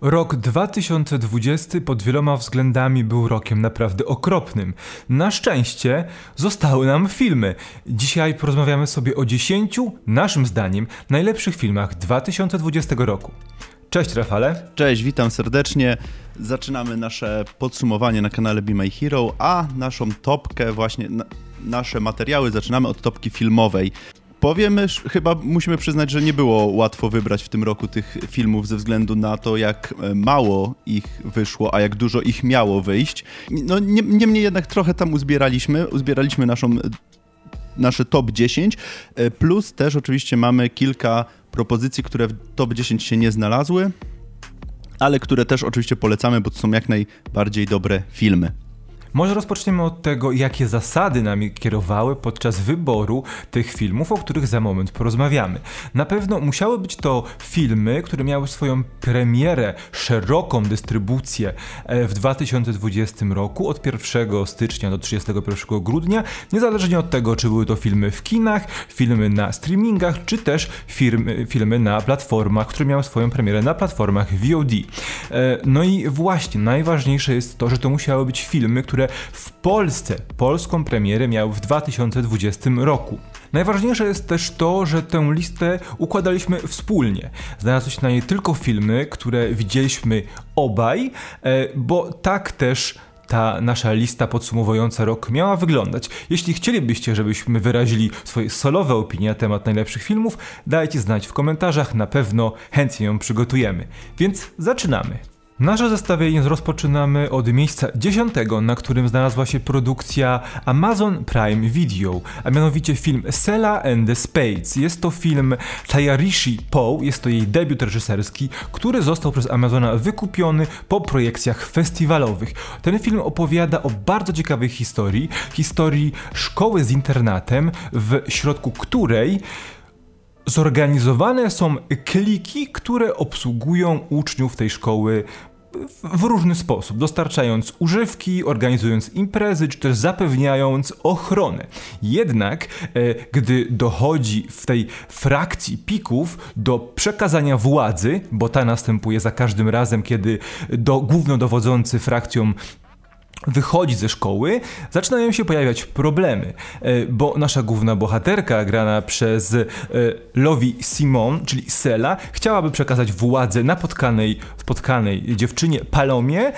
Rok 2020 pod wieloma względami był rokiem naprawdę okropnym. Na szczęście zostały nam filmy. Dzisiaj porozmawiamy sobie o 10, naszym zdaniem, najlepszych filmach 2020 roku. Cześć Rafale. Cześć, witam serdecznie. Zaczynamy nasze podsumowanie na kanale Be My Hero, a naszą topkę, właśnie na, nasze materiały zaczynamy od topki filmowej. Powiem, chyba musimy przyznać, że nie było łatwo wybrać w tym roku tych filmów ze względu na to, jak e, mało ich wyszło, a jak dużo ich miało wyjść. No, niemniej jednak trochę tam uzbieraliśmy, uzbieraliśmy naszą nasze top 10, e, plus też oczywiście mamy kilka propozycji, które w top 10 się nie znalazły, ale które też oczywiście polecamy, bo to są jak najbardziej dobre filmy. Może rozpoczniemy od tego, jakie zasady nami kierowały podczas wyboru tych filmów, o których za moment porozmawiamy. Na pewno musiały być to filmy, które miały swoją premierę, szeroką dystrybucję e, w 2020 roku od 1 stycznia do 31 grudnia, niezależnie od tego, czy były to filmy w kinach, filmy na streamingach, czy też firmy, filmy na platformach, które miały swoją premierę na platformach VOD. E, no i właśnie, najważniejsze jest to, że to musiały być filmy, które w Polsce polską premierę miał w 2020 roku. Najważniejsze jest też to, że tę listę układaliśmy wspólnie. Znalazły się na niej tylko filmy, które widzieliśmy obaj, e, bo tak też ta nasza lista podsumowująca rok miała wyglądać. Jeśli chcielibyście, żebyśmy wyrazili swoje solowe opinie na temat najlepszych filmów, dajcie znać w komentarzach, na pewno chętnie ją przygotujemy. Więc zaczynamy. Nasze zestawienie rozpoczynamy od miejsca dziesiątego, na którym znalazła się produkcja Amazon Prime Video, a mianowicie film Sela and the Spades. Jest to film Tayarishi Poe, jest to jej debiut reżyserski, który został przez Amazona wykupiony po projekcjach festiwalowych. Ten film opowiada o bardzo ciekawej historii, historii szkoły z internatem, w środku której Zorganizowane są kliki, które obsługują uczniów tej szkoły w różny sposób, dostarczając używki, organizując imprezy, czy też zapewniając ochronę. Jednak, e, gdy dochodzi w tej frakcji pików do przekazania władzy, bo ta następuje za każdym razem, kiedy do, głównodowodzący frakcją wychodzi ze szkoły, zaczynają się pojawiać problemy, e, bo nasza główna bohaterka, grana przez e, Lovi Simon, czyli Sela, chciałaby przekazać władzę napotkanej, spotkanej dziewczynie Palomie, e,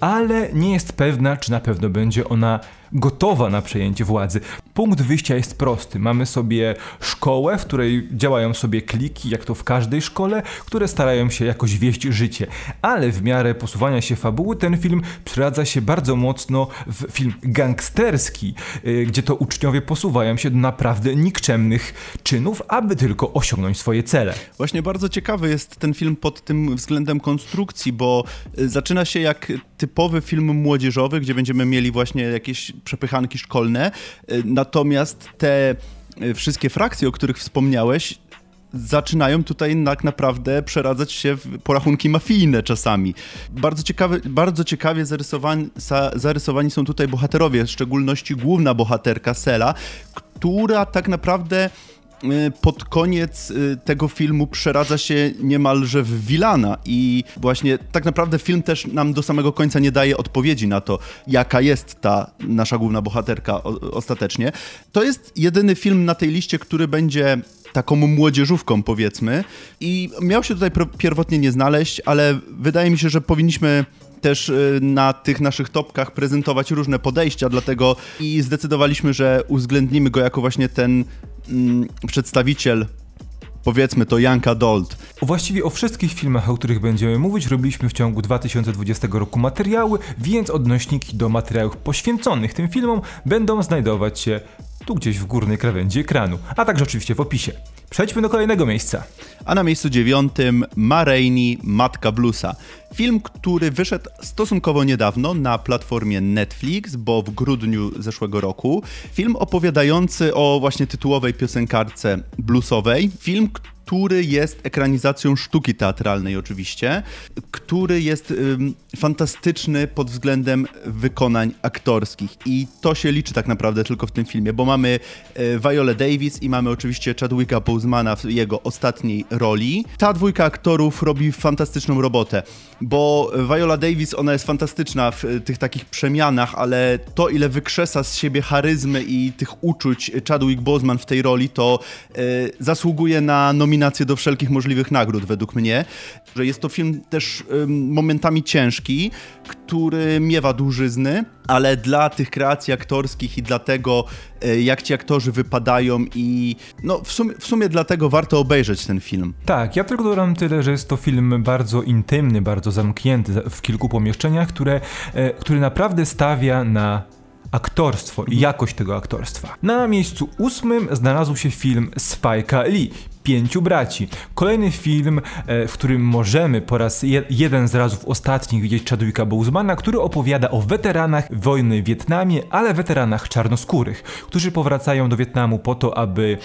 ale nie jest pewna, czy na pewno będzie ona gotowa na przejęcie władzy. Punkt wyjścia jest prosty. Mamy sobie szkołę, w której działają sobie kliki, jak to w każdej szkole, które starają się jakoś wieść życie. Ale w miarę posuwania się fabuły ten film przeradza się bardzo mocno w film gangsterski, y, gdzie to uczniowie posuwają się do naprawdę nikczemnych czynów, aby tylko osiągnąć swoje cele. Właśnie bardzo ciekawy jest ten film pod tym względem konstrukcji, bo y, zaczyna się jak typowy film młodzieżowy, gdzie będziemy mieli właśnie jakieś przepychanki szkolne, y, natomiast te y, wszystkie frakcje, o których wspomniałeś, zaczynają tutaj tak naprawdę przeradzać się w porachunki mafijne czasami. Bardzo, ciekawe, bardzo ciekawie zarysowani, zarysowani są tutaj bohaterowie, w szczególności główna bohaterka Sela, która tak naprawdę pod koniec y, tego filmu przeradza się niemalże w Wilana i właśnie tak naprawdę film też nam do samego końca nie daje odpowiedzi na to, jaka jest ta nasza główna bohaterka ostatecznie. To jest jedyny film na tej liście, który będzie taką młodzieżówką powiedzmy i miał się tutaj pierwotnie nie znaleźć, ale wydaje mi się, że powinniśmy też y, na tych naszych topkach prezentować różne podejścia, dlatego i zdecydowaliśmy, że uwzględnimy go jako właśnie ten mm, przedstawiciel powiedzmy to Young Adult. Właściwie o wszystkich filmach, o których będziemy mówić, robiliśmy w ciągu 2020 roku materiały, więc odnośniki do materiałów poświęconych tym filmom będą znajdować się tu gdzieś w górnej krawędzi ekranu, a także oczywiście w opisie. Przejdźmy do kolejnego miejsca. A na miejscu dziewiątym Ma Matka Bluesa. Film, który wyszedł stosunkowo niedawno na platformie Netflix, bo w grudniu zeszłego roku. Film opowiadający o właśnie tytułowej piosenkarce bluesowej. Film, który jest ekranizacją sztuki teatralnej oczywiście, który jest ym, fantastyczny pod względem wykonań aktorskich i to się liczy tak naprawdę tylko w tym filmie, bo mamy y, Viola Davis i mamy oczywiście Chadwicka Bosemana w jego ostatniej roli. Ta dwójka aktorów robi fantastyczną robotę, bo Viola Davis, ona jest fantastyczna w y, tych takich przemianach, ale to ile wykrzesa z siebie charyzmy i tych uczuć Chadwick Boseman w tej roli, to y, zasługuje na nominację do wszelkich możliwych nagród według mnie. Że jest to film też momentami ciężki, który miewa dłużyzny, ale dla tych kreacji aktorskich i dla tego, y, jak ci aktorzy wypadają i no w sumie, w sumie dlatego warto obejrzeć ten film. Tak, ja tylko dodam tyle, że jest to film bardzo intymny, bardzo zamknięty w kilku pomieszczeniach, które, e, który naprawdę stawia na aktorstwo i jakość tego aktorstwa. Na miejscu ósmym znalazł się film Spike'a Lee, Pięciu Braci. Kolejny film, e, w którym możemy po raz je, jeden z razów ostatnich widzieć Chadwicka Bosemana, który opowiada o weteranach wojny w Wietnamie, ale weteranach czarnoskórych, którzy powracają do Wietnamu po to, aby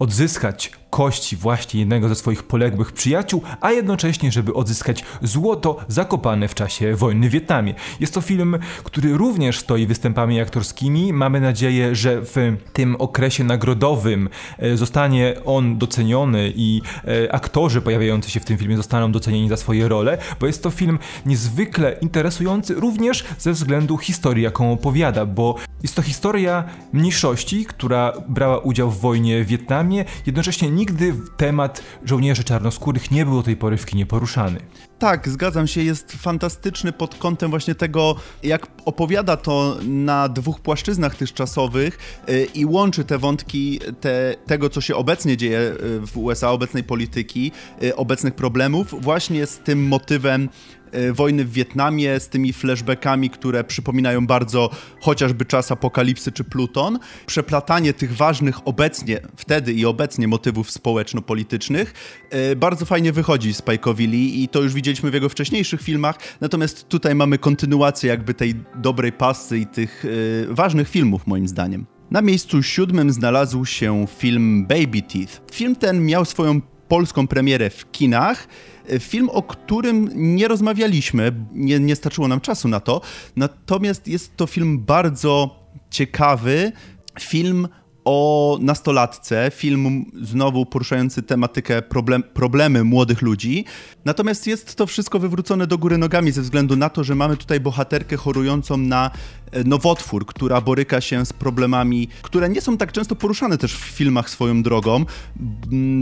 odzyskać kości właśnie jednego ze swoich poległych przyjaciół, a jednocześnie, żeby odzyskać złoto zakopane w czasie wojny w Wietnamie. Jest to film, który również stoi występami aktorskimi. Mamy nadzieję, że w tym okresie nagrodowym e, zostanie on doceniony i e, aktorzy pojawiający się w tym filmie zostaną docenieni za swoje role, bo jest to film niezwykle interesujący również ze względu historii, jaką opowiada, bo jest to historia mniejszości, która brała udział w wojnie w Wietnamie, jednocześnie nigdy temat żołnierzy czarnoskórych nie był do tej pory w kinie poruszany. Tak, zgadzam się, jest fantastyczny pod kątem właśnie tego, jak opowiada to na dwóch płaszczyznach tych czasowych yy, i łączy te wątki te, tego, co się obecnie dzieje y, w USA, obecnej polityki, yy, obecnych problemów, właśnie z tym motywem y, wojny w Wietnamie, z tymi flashbackami, które przypominają bardzo chociażby czas apokalipsy czy Pluton. Przeplatanie tych ważnych obecnie, wtedy i obecnie motywów społeczno-politycznych yy, bardzo fajnie wychodzi Spike'owi Lee i to już widzieliśmy w jego wcześniejszych filmach, natomiast tutaj mamy kontynuację jakby tej dobrej pasy i tych yy, ważnych filmów moim zdaniem. Na miejscu siódmym znalazł się film Baby Teeth. Film ten miał swoją polską premierę w kinach. Film, o którym nie rozmawialiśmy, nie, nie starczyło nam czasu na to, natomiast jest to film bardzo ciekawy. Film o nastolatce, film znowu poruszający tematykę problem, problemy młodych ludzi. Natomiast jest to wszystko wywrócone do góry nogami ze względu na to, że mamy tutaj bohaterkę chorującą na e, nowotwór, która boryka się z problemami, które nie są tak często poruszane też w filmach swoją drogą,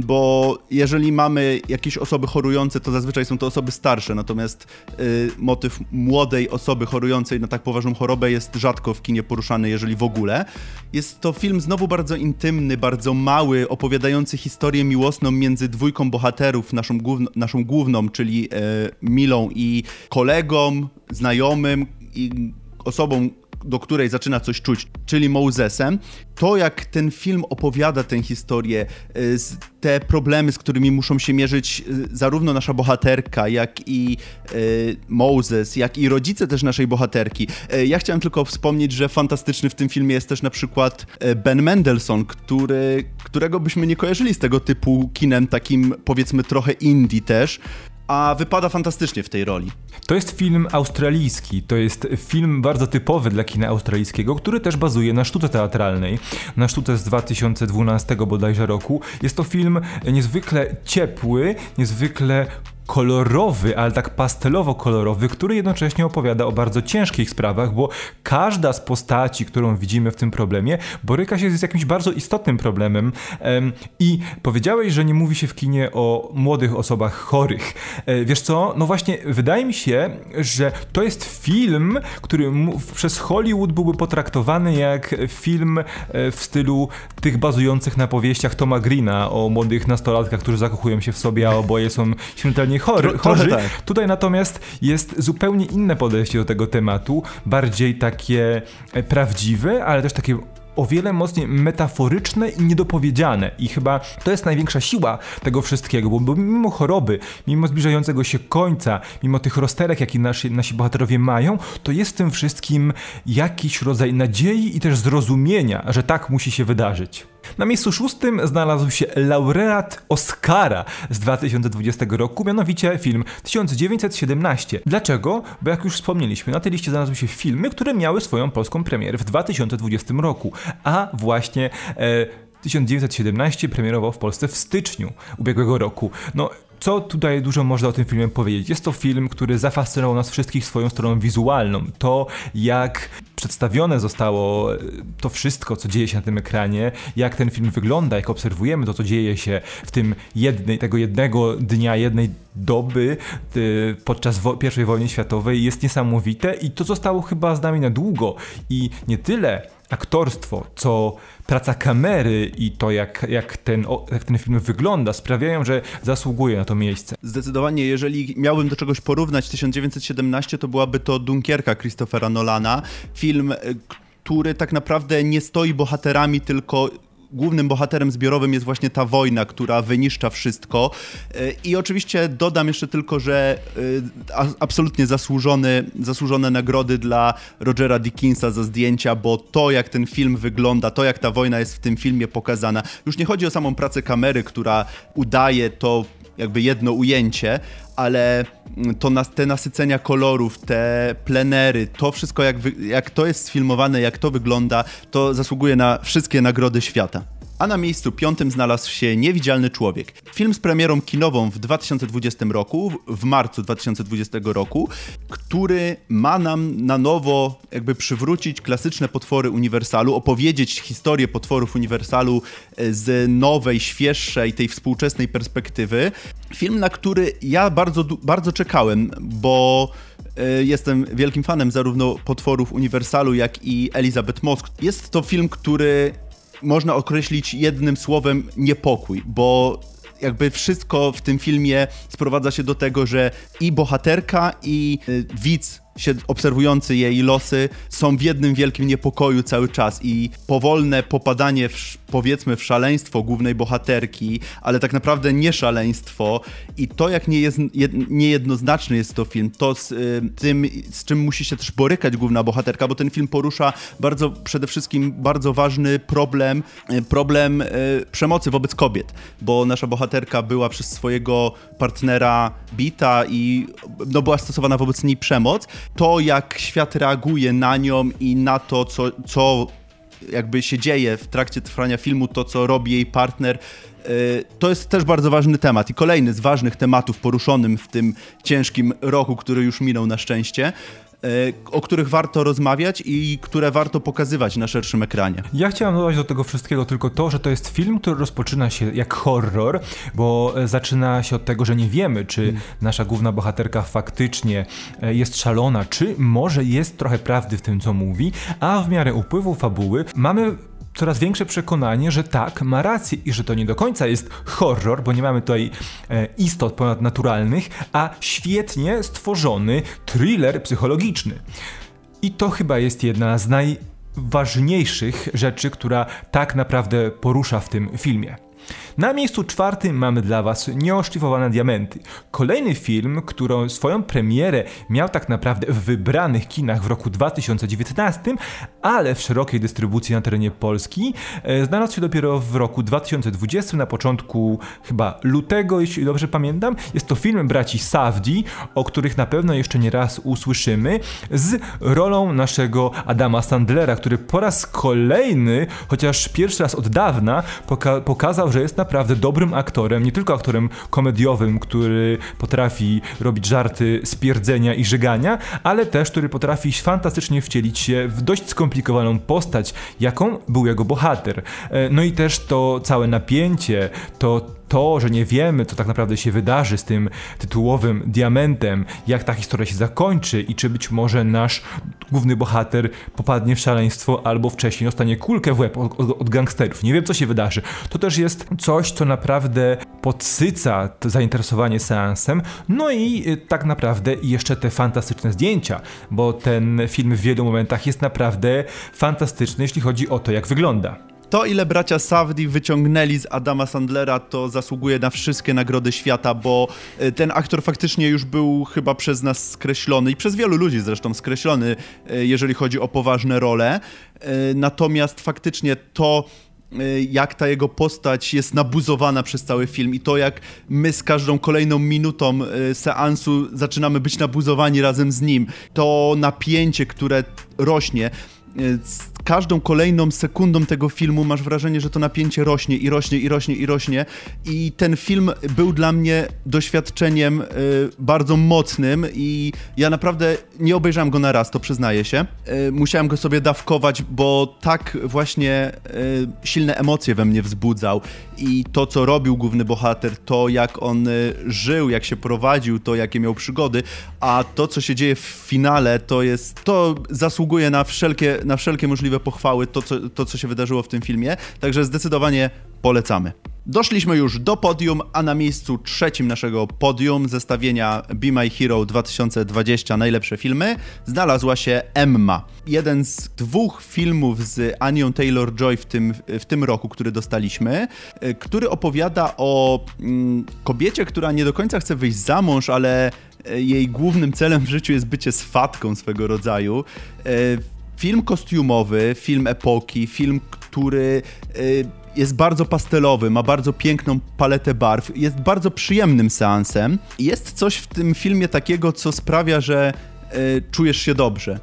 bo jeżeli mamy jakieś osoby chorujące, to zazwyczaj są to osoby starsze, natomiast y, motyw młodej osoby chorującej na tak poważną chorobę jest rzadko w kinie poruszany, jeżeli w ogóle. Jest to film znowu bardzo intymny, bardzo mały, opowiadający historię miłosną między dwójką bohaterów, naszą, główno, naszą główną, czyli e, Milą i kolegą, znajomym i osobą, do której zaczyna coś czuć, czyli Mosesem. To, jak ten film opowiada tę historię, te problemy, z którymi muszą się mierzyć zarówno nasza bohaterka, jak i Moses, jak i rodzice też naszej bohaterki. Ja chciałem tylko wspomnieć, że fantastyczny w tym filmie jest też na przykład Ben Mendelssohn, który, którego byśmy nie kojarzyli z tego typu kinem, takim powiedzmy trochę indie też a wypada fantastycznie w tej roli. To jest film australijski, to jest film bardzo typowy dla kina australijskiego, który też bazuje na sztuce teatralnej, na sztuce z 2012 bodajże roku. Jest to film niezwykle ciepły, niezwykle kolorowy, ale tak pastelowo-kolorowy, który jednocześnie opowiada o bardzo ciężkich sprawach, bo każda z postaci, którą widzimy w tym problemie, boryka się z jakimś bardzo istotnym problemem. I powiedziałeś, że nie mówi się w kinie o młodych osobach chorych. E, wiesz co? No właśnie, wydaje mi się, że to jest film, który przez Hollywood byłby potraktowany jak film e, w stylu tych bazujących na powieściach Toma Greena o młodych nastolatkach, którzy zakochują się w sobie, a oboje są śmiertelnie chory. chorzy. Tak. Tutaj natomiast jest zupełnie inne podejście do tego tematu, bardziej takie e, prawdziwe, ale też takie o wiele mocniej metaforyczne i niedopowiedziane. I chyba to jest największa siła tego wszystkiego, bo, bo mimo choroby, mimo zbliżającego się końca, mimo tych rozterek, jakie nasi, nasi bohaterowie mają, to jest w tym wszystkim jakiś rodzaj nadziei i też zrozumienia, że tak musi się wydarzyć. Na miejscu szóstym znalazł się laureat Oscara z 2020 roku, mianowicie film 1917. Dlaczego? Bo jak już wspomnieliśmy, na tej liście znalazły się filmy, które miały swoją polską premierę w 2020 roku, a właśnie e, 1917 premierował w Polsce w styczniu ubiegłego roku. No, co tutaj dużo można o tym filmie powiedzieć? Jest to film, który zafascynował nas wszystkich swoją stroną wizualną. To, jak przedstawione zostało e, to wszystko, co dzieje się na tym ekranie, jak ten film wygląda, jak obserwujemy to, co dzieje się w tym jednej, tego jednego dnia, jednej doby podczas I wojny światowej jest niesamowite i to zostało chyba z nami na długo. I nie tyle aktorstwo, co praca kamery i to, jak, jak, ten, jak ten film wygląda, sprawiają, że zasługuje na to miejsce. Zdecydowanie, jeżeli miałbym do czegoś porównać 1917, to byłaby to Dunkierka Christophera Nolana. Film, e, który tak naprawdę nie stoi bohaterami, tylko głównym bohaterem zbiorowym jest właśnie ta wojna, która wyniszcza wszystko. E, I oczywiście dodam jeszcze tylko, że e, absolutnie zasłużone, zasłużone nagrody dla Rogera Dickinsa za zdjęcia, bo to jak ten film wygląda, to jak ta wojna jest w tym filmie pokazana, już nie chodzi o samą pracę kamery, która udaje to jakby jedno ujęcie, ale to nas, te nasycenia kolorów, te plenery, to wszystko jak, wy, jak to jest sfilmowane, jak to wygląda, to zasługuje na wszystkie nagrody świata a na miejscu piątym znalazł się Niewidzialny Człowiek. Film z premierą kinową w 2020 roku, w marcu 2020 roku, który ma nam na nowo jakby przywrócić klasyczne potwory Uniwersalu, opowiedzieć historię potworów Uniwersalu e, z nowej, świeższej, tej współczesnej perspektywy. Film, na który ja bardzo, bardzo czekałem, bo e, jestem wielkim fanem zarówno potworów Uniwersalu, jak i Elizabeth Moss. Jest to film, który można określić jednym słowem niepokój, bo jakby wszystko w tym filmie sprowadza się do tego, że i bohaterka, i y, widz obserwujący jej losy są w jednym wielkim niepokoju cały czas i powolne popadanie w, powiedzmy w szaleństwo głównej bohaterki, ale tak naprawdę nie szaleństwo. I to jak nie jest, niejednoznaczny jest to film, to z y, tym, z czym musi się też borykać główna bohaterka, bo ten film porusza bardzo, przede wszystkim bardzo ważny problem, y, problem y, przemocy wobec kobiet, bo nasza bohaterka była przez swojego partnera bita i no, była stosowana wobec niej przemoc to, jak świat reaguje na nią i na to, co, co jakby się dzieje w trakcie trwania filmu, to co robi jej partner, y, to jest też bardzo ważny temat i kolejny z ważnych tematów poruszonym w tym ciężkim roku, który już minął na szczęście. E, o których warto rozmawiać i które warto pokazywać na szerszym ekranie. Ja chciałem dodać do tego wszystkiego tylko to, że to jest film, który rozpoczyna się jak horror, bo e, zaczyna się od tego, że nie wiemy, czy hmm. nasza główna bohaterka faktycznie e, jest szalona, czy może jest trochę prawdy w tym, co mówi, a w miarę upływu fabuły mamy coraz większe przekonanie, że tak, ma rację i że to nie do końca jest horror, bo nie mamy tutaj e, istot ponadnaturalnych, a świetnie stworzony thriller psychologiczny. I to chyba jest jedna z najważniejszych rzeczy, która tak naprawdę porusza w tym filmie. Na miejscu czwartym mamy dla Was Nieoszlifowane Diamenty. Kolejny film, który swoją premierę miał tak naprawdę w wybranych kinach w roku 2019, ale w szerokiej dystrybucji na terenie Polski e, znalazł się dopiero w roku 2020, na początku chyba lutego, jeśli dobrze pamiętam. Jest to film braci Safdi, o których na pewno jeszcze nie raz usłyszymy, z rolą naszego Adama Sandlera, który po raz kolejny, chociaż pierwszy raz od dawna, poka pokazał, że jest na naprawdę dobrym aktorem, nie tylko aktorem komediowym, który potrafi robić żarty z pierdzenia i żygania, ale też który potrafi fantastycznie wcielić się w dość skomplikowaną postać, jaką był jego bohater. E, no i też to całe napięcie, to to, że nie wiemy, co tak naprawdę się wydarzy z tym tytułowym diamentem, jak ta historia się zakończy i czy być może nasz główny bohater popadnie w szaleństwo albo wcześniej dostanie kulkę w łeb od, od, od gangsterów. Nie wiem, co się wydarzy. To też jest coś, co naprawdę podsyca to zainteresowanie seansem. No i y, tak naprawdę jeszcze te fantastyczne zdjęcia, bo ten film w wielu momentach jest naprawdę fantastyczny, jeśli chodzi o to, jak wygląda. To, ile bracia Safdi wyciągnęli z Adama Sandlera, to zasługuje na wszystkie nagrody świata, bo e, ten aktor faktycznie już był chyba przez nas skreślony i przez wielu ludzi zresztą skreślony, e, jeżeli chodzi o poważne role. E, natomiast faktycznie to, jak ta jego postać jest nabuzowana przez cały film i to, jak my z każdą kolejną minutą seansu zaczynamy być nabuzowani razem z nim. To napięcie, które rośnie z każdą kolejną sekundą tego filmu masz wrażenie, że to napięcie rośnie i rośnie i rośnie i rośnie. I ten film był dla mnie doświadczeniem y, bardzo mocnym i ja naprawdę nie obejrzałem go na raz, to przyznaję się. Y, musiałem go sobie dawkować, bo tak właśnie silne emocje we mnie wzbudzał i to, co robił główny bohater, to jak on żył, jak się prowadził, to jakie miał przygody, a to, co się dzieje w finale, to jest, to zasługuje na wszelkie, na wszelkie możliwe pochwały, to co, to, co się wydarzyło w tym filmie, także zdecydowanie polecamy. Doszliśmy już do podium, a na miejscu trzecim naszego podium zestawienia Be My Hero 2020 najlepsze filmy znalazła się Emma. Jeden z dwóch filmów z Anią Taylor-Joy w tym, w tym roku, który dostaliśmy, e, który opowiada o mm, kobiecie, która nie do końca chce wyjść za mąż, ale e, jej głównym celem w życiu jest bycie swatką swego rodzaju. E, film kostiumowy, film epoki, film, który jest bardzo pastelowy, ma bardzo piękną paletę barw, jest bardzo przyjemnym seansem. Jest coś w tym filmie takiego, co sprawia, że czujesz się dobrze,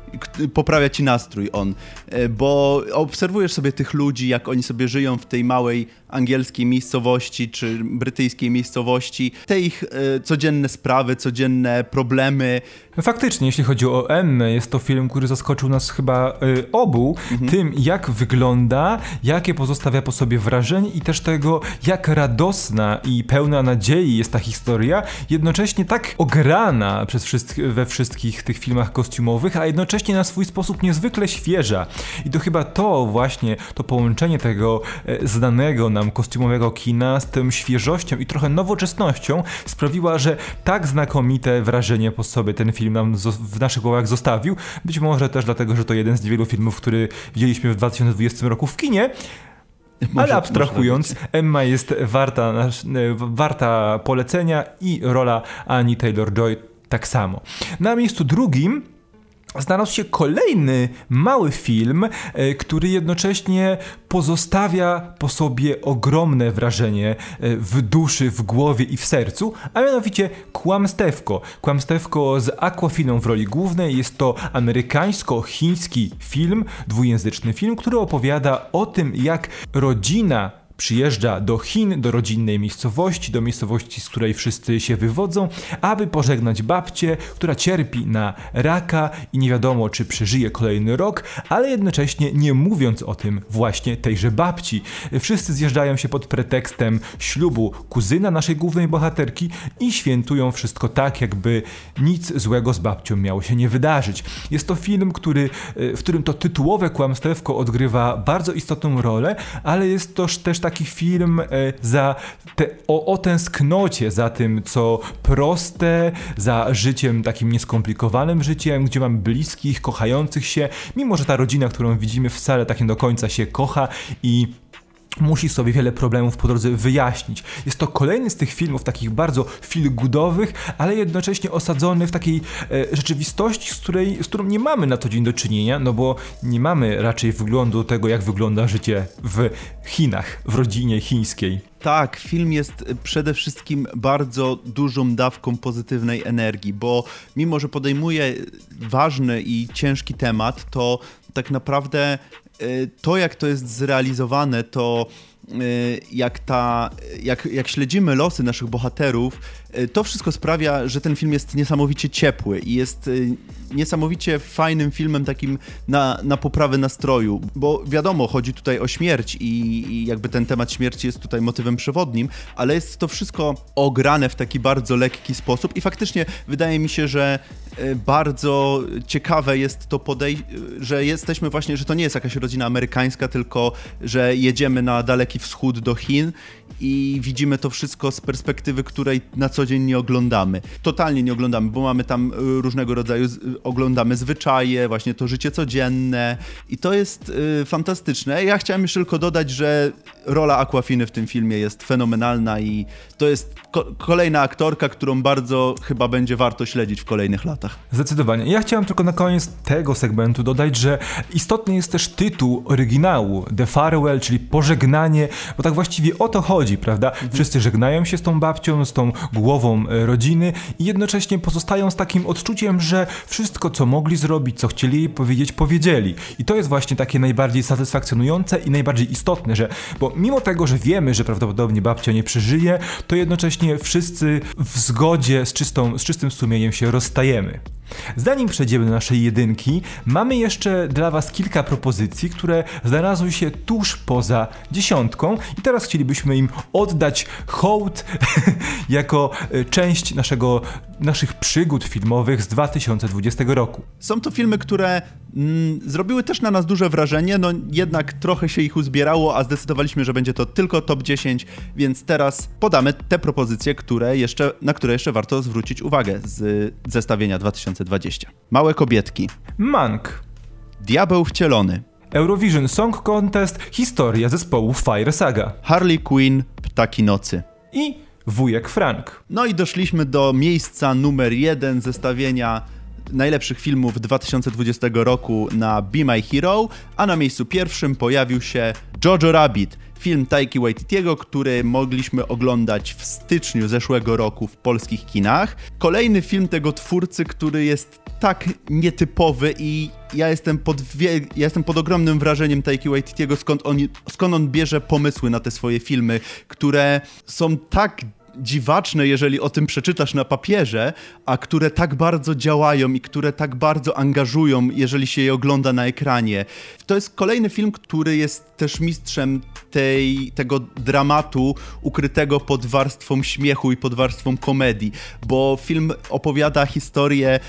poprawia ci nastrój on, e, bo obserwujesz sobie tych ludzi, jak oni sobie żyją w tej małej angielskiej miejscowości czy brytyjskiej miejscowości, te ich e, codzienne sprawy, codzienne problemy. Faktycznie, jeśli chodzi o Emmę, jest to film, który zaskoczył nas chyba obu mhm. tym, jak wygląda, jakie pozostawia po sobie wrażenie i też tego, jak radosna i pełna nadziei jest ta historia, jednocześnie tak ograna przez wszystk we wszystkich tych filmach kostiumowych, a jednocześnie na swój sposób niezwykle świeża. I to chyba to właśnie, to połączenie tego e, znanego nam kostiumowego kina z tą świeżością i trochę nowoczesnością sprawiła, że tak znakomite wrażenie po sobie ten film nam w naszych głowach zostawił. Być może też dlatego, że to jeden z niewielu filmów, który widzieliśmy w 2020 roku w kinie. Może, Ale abstrahując, Emma jest warta, warta polecenia i rola Annie Taylor-Joy tak samo. Na miejscu drugim znalazł się kolejny mały film, e, który jednocześnie pozostawia po sobie ogromne wrażenie e, w duszy, w głowie i w sercu, a mianowicie Kłamstewko. Kłamstewko z Aquafiną w roli głównej jest to amerykańsko-chiński film, dwujęzyczny film, który opowiada o tym, jak rodzina Przyjeżdża do Chin, do rodzinnej miejscowości, do miejscowości, z której wszyscy się wywodzą, aby pożegnać babcię, która cierpi na raka i nie wiadomo, czy przeżyje kolejny rok, ale jednocześnie nie mówiąc o tym właśnie tejże babci. Wszyscy zjeżdżają się pod pretekstem ślubu kuzyna naszej głównej bohaterki i świętują wszystko tak, jakby nic złego z babcią miało się nie wydarzyć. Jest to film, który, w którym to tytułowe kłamstewko odgrywa bardzo istotną rolę, ale jest to też taki film e, za te, o, o tęsknocie za tym, co proste, za życiem takim nieskomplikowanym życiem, gdzie mam bliskich, kochających się, mimo że ta rodzina, którą widzimy wcale tak nie do końca się kocha i musi sobie wiele problemów po drodze wyjaśnić. Jest to kolejny z tych filmów takich bardzo feel-goodowych, ale jednocześnie osadzony w takiej e, rzeczywistości, z, której, z którą nie mamy na co dzień do czynienia, no bo nie mamy raczej wglądu tego, jak wygląda życie w Chinach, w rodzinie chińskiej. Tak, film jest przede wszystkim bardzo dużą dawką pozytywnej energii, bo mimo, że podejmuje ważny i ciężki temat, to tak naprawdę to, jak to jest zrealizowane, to y, jak, ta, jak, jak śledzimy losy naszych bohaterów, to wszystko sprawia, że ten film jest niesamowicie ciepły i jest niesamowicie fajnym filmem takim na, na poprawę nastroju, bo wiadomo, chodzi tutaj o śmierć i, i jakby ten temat śmierci jest tutaj motywem przewodnim, ale jest to wszystko ograne w taki bardzo lekki sposób i faktycznie wydaje mi się, że e, bardzo ciekawe jest to podejście, że jesteśmy właśnie, że to nie jest jakaś rodzina amerykańska, tylko że jedziemy na daleki wschód do Chin i widzimy to wszystko z perspektywy, której na co co dzień nie oglądamy. Totalnie nie oglądamy, bo mamy tam y, różnego rodzaju, oglądamy zwyczaje, właśnie to życie codzienne i to jest y, fantastyczne. Ja chciałem jeszcze tylko dodać, że rola Aquafiny w tym filmie jest fenomenalna i to jest ko kolejna aktorka, którą bardzo chyba będzie warto śledzić w kolejnych latach. Zdecydowanie. Ja chciałem tylko na koniec tego segmentu dodać, że istotny jest też tytuł oryginału The Farewell, czyli pożegnanie, bo tak właściwie o to chodzi, prawda? Mhm. Wszyscy żegnają się z tą babcią, z tą głową e, rodziny i jednocześnie pozostają z takim odczuciem, że wszystko, co mogli zrobić, co chcieli jej powiedzieć, powiedzieli. I to jest właśnie takie najbardziej satysfakcjonujące i najbardziej istotne, że bo mimo tego, że wiemy, że prawdopodobnie babcia nie przeżyje, to jednocześnie wszyscy w zgodzie z, czystą, z czystym sumieniem się rozstajemy. Zanim przejdziemy do naszej jedynki, mamy jeszcze dla Was kilka propozycji, które znalazły się tuż poza dziesiątką i teraz chcielibyśmy im oddać hołd jako e, część naszego, naszych przygód filmowych z 2020 roku. Są to filmy, które zrobiły też na nas duże wrażenie, no jednak trochę się ich uzbierało, a zdecydowaliśmy, że będzie to tylko top 10, więc teraz podamy te propozycje, które jeszcze, na które jeszcze warto zwrócić uwagę z zestawienia 2020. Małe kobietki. Mank. Diabeł wcielony. Eurovision Song Contest, historia zespołu Fire Saga. Harley Quinn, Ptaki Nocy. I Wujek Frank. No i doszliśmy do miejsca numer jeden zestawienia najlepszych filmów 2020 roku na Be My Hero, a na miejscu pierwszym pojawił się Jojo Rabbit, film Taiki Waititiego, który mogliśmy oglądać w styczniu zeszłego roku w polskich kinach. Kolejny film tego twórcy, który jest tak nietypowy i ja jestem pod, wie, ja jestem pod ogromnym wrażeniem Taiki Waititiego, skąd on, skąd on bierze pomysły na te swoje filmy, które są tak dziwaczne, jeżeli o tym przeczytasz na papierze, a które tak bardzo działają i które tak bardzo angażują, jeżeli się je ogląda na ekranie. To jest kolejny film, który jest też mistrzem tej, tego dramatu ukrytego pod warstwą śmiechu i pod warstwą komedii, bo film opowiada historię e,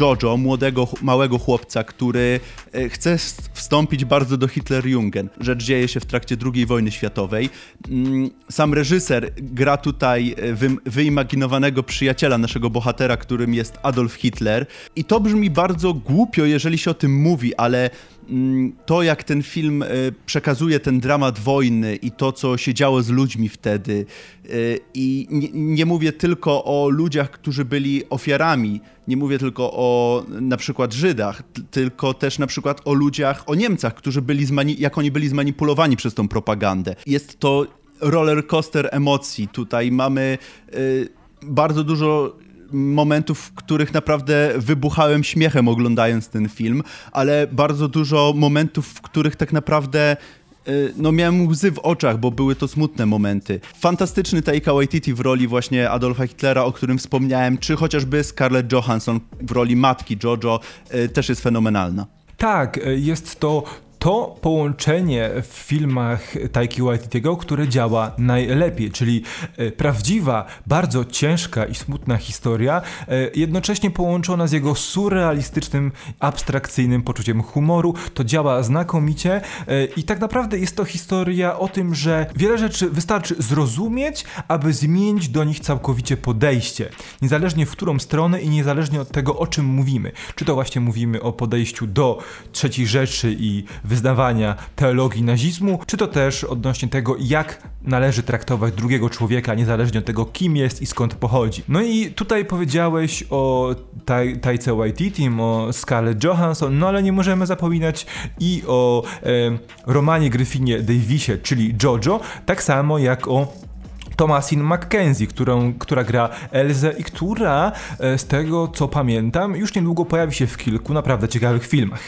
Jojo, młodego, małego chłopca, który e, chce wstąpić bardzo do Hitlerjungen. Rzecz dzieje się w trakcie II wojny światowej. Mm, sam reżyser gra tutaj e, wy, wyimaginowanego przyjaciela naszego bohatera, którym jest Adolf Hitler. I to brzmi bardzo głupio, jeżeli się o tym mówi, ale Mm, to, jak ten film e, przekazuje ten dramat wojny i to, co się działo z ludźmi wtedy. E, I nie, nie, mówię tylko o ludziach, którzy byli ofiarami, nie mówię tylko o na przykład Żydach, tylko też na przykład o ludziach, o Niemcach, którzy byli, jak oni byli zmanipulowani przez tą propagandę. Jest to roller coaster emocji. Tutaj mamy y, bardzo dużo momentów, w których naprawdę wybuchałem śmiechem oglądając ten film, ale bardzo dużo momentów, w których tak naprawdę y, no miałem łzy w oczach, bo były to smutne momenty. Fantastyczny Taika Waititi w roli właśnie Adolfa Hitlera, o którym wspomniałem, czy chociażby Scarlett Johansson w roli matki Jojo y, też jest fenomenalna. Tak, jest to to połączenie w filmach Taiki Waititiego, które działa najlepiej, czyli e, prawdziwa, bardzo ciężka i smutna historia, e, jednocześnie połączona z jego surrealistycznym, abstrakcyjnym poczuciem humoru. To działa znakomicie e, i tak naprawdę jest to historia o tym, że wiele rzeczy wystarczy zrozumieć, aby zmienić do nich całkowicie podejście. Niezależnie w którą stronę i niezależnie od tego, o czym mówimy. Czy to właśnie mówimy o podejściu do trzeciej rzeczy i wyznawania teologii nazizmu, czy to też odnośnie tego, jak należy traktować drugiego człowieka, niezależnie od tego, kim jest i skąd pochodzi. No i tutaj powiedziałeś o taj, Tajce Waititi, o Scarlett Johansson, no ale nie możemy zapominać i o e, Romanie Gryfinie Davisie, czyli Jojo, tak samo jak o Thomasin McKenzie, którą, która gra Elzę i która, e, z tego co pamiętam, już niedługo pojawi się w kilku naprawdę ciekawych filmach.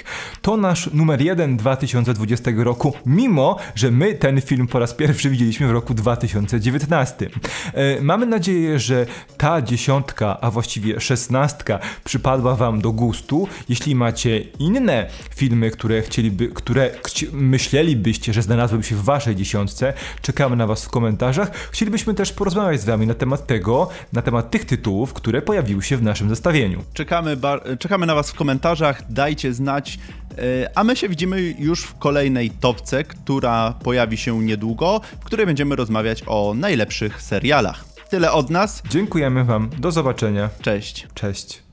To nasz numer jeden 2020 roku, mimo że my ten film po raz pierwszy widzieliśmy w roku 2019. E, mamy nadzieję, że ta dziesiątka, a właściwie szesnastka przypadła Wam do gustu. Jeśli macie inne filmy, które chcieliby, które myślelibyście, że znalazłyby się w Waszej dziesiątce, czekamy na Was w komentarzach. Chcielibyśmy chcielibyśmy też porozmawiać z Wami na temat tego, na temat tych tytułów, które pojawiły się w naszym zestawieniu. Czekamy, czekamy na Was w komentarzach, dajcie znać, e, a my się widzimy już w kolejnej topce, która pojawi się niedługo, w której będziemy rozmawiać o najlepszych serialach. tyle od nas. Dziękujemy Wam. Do zobaczenia. Cześć. Cześć.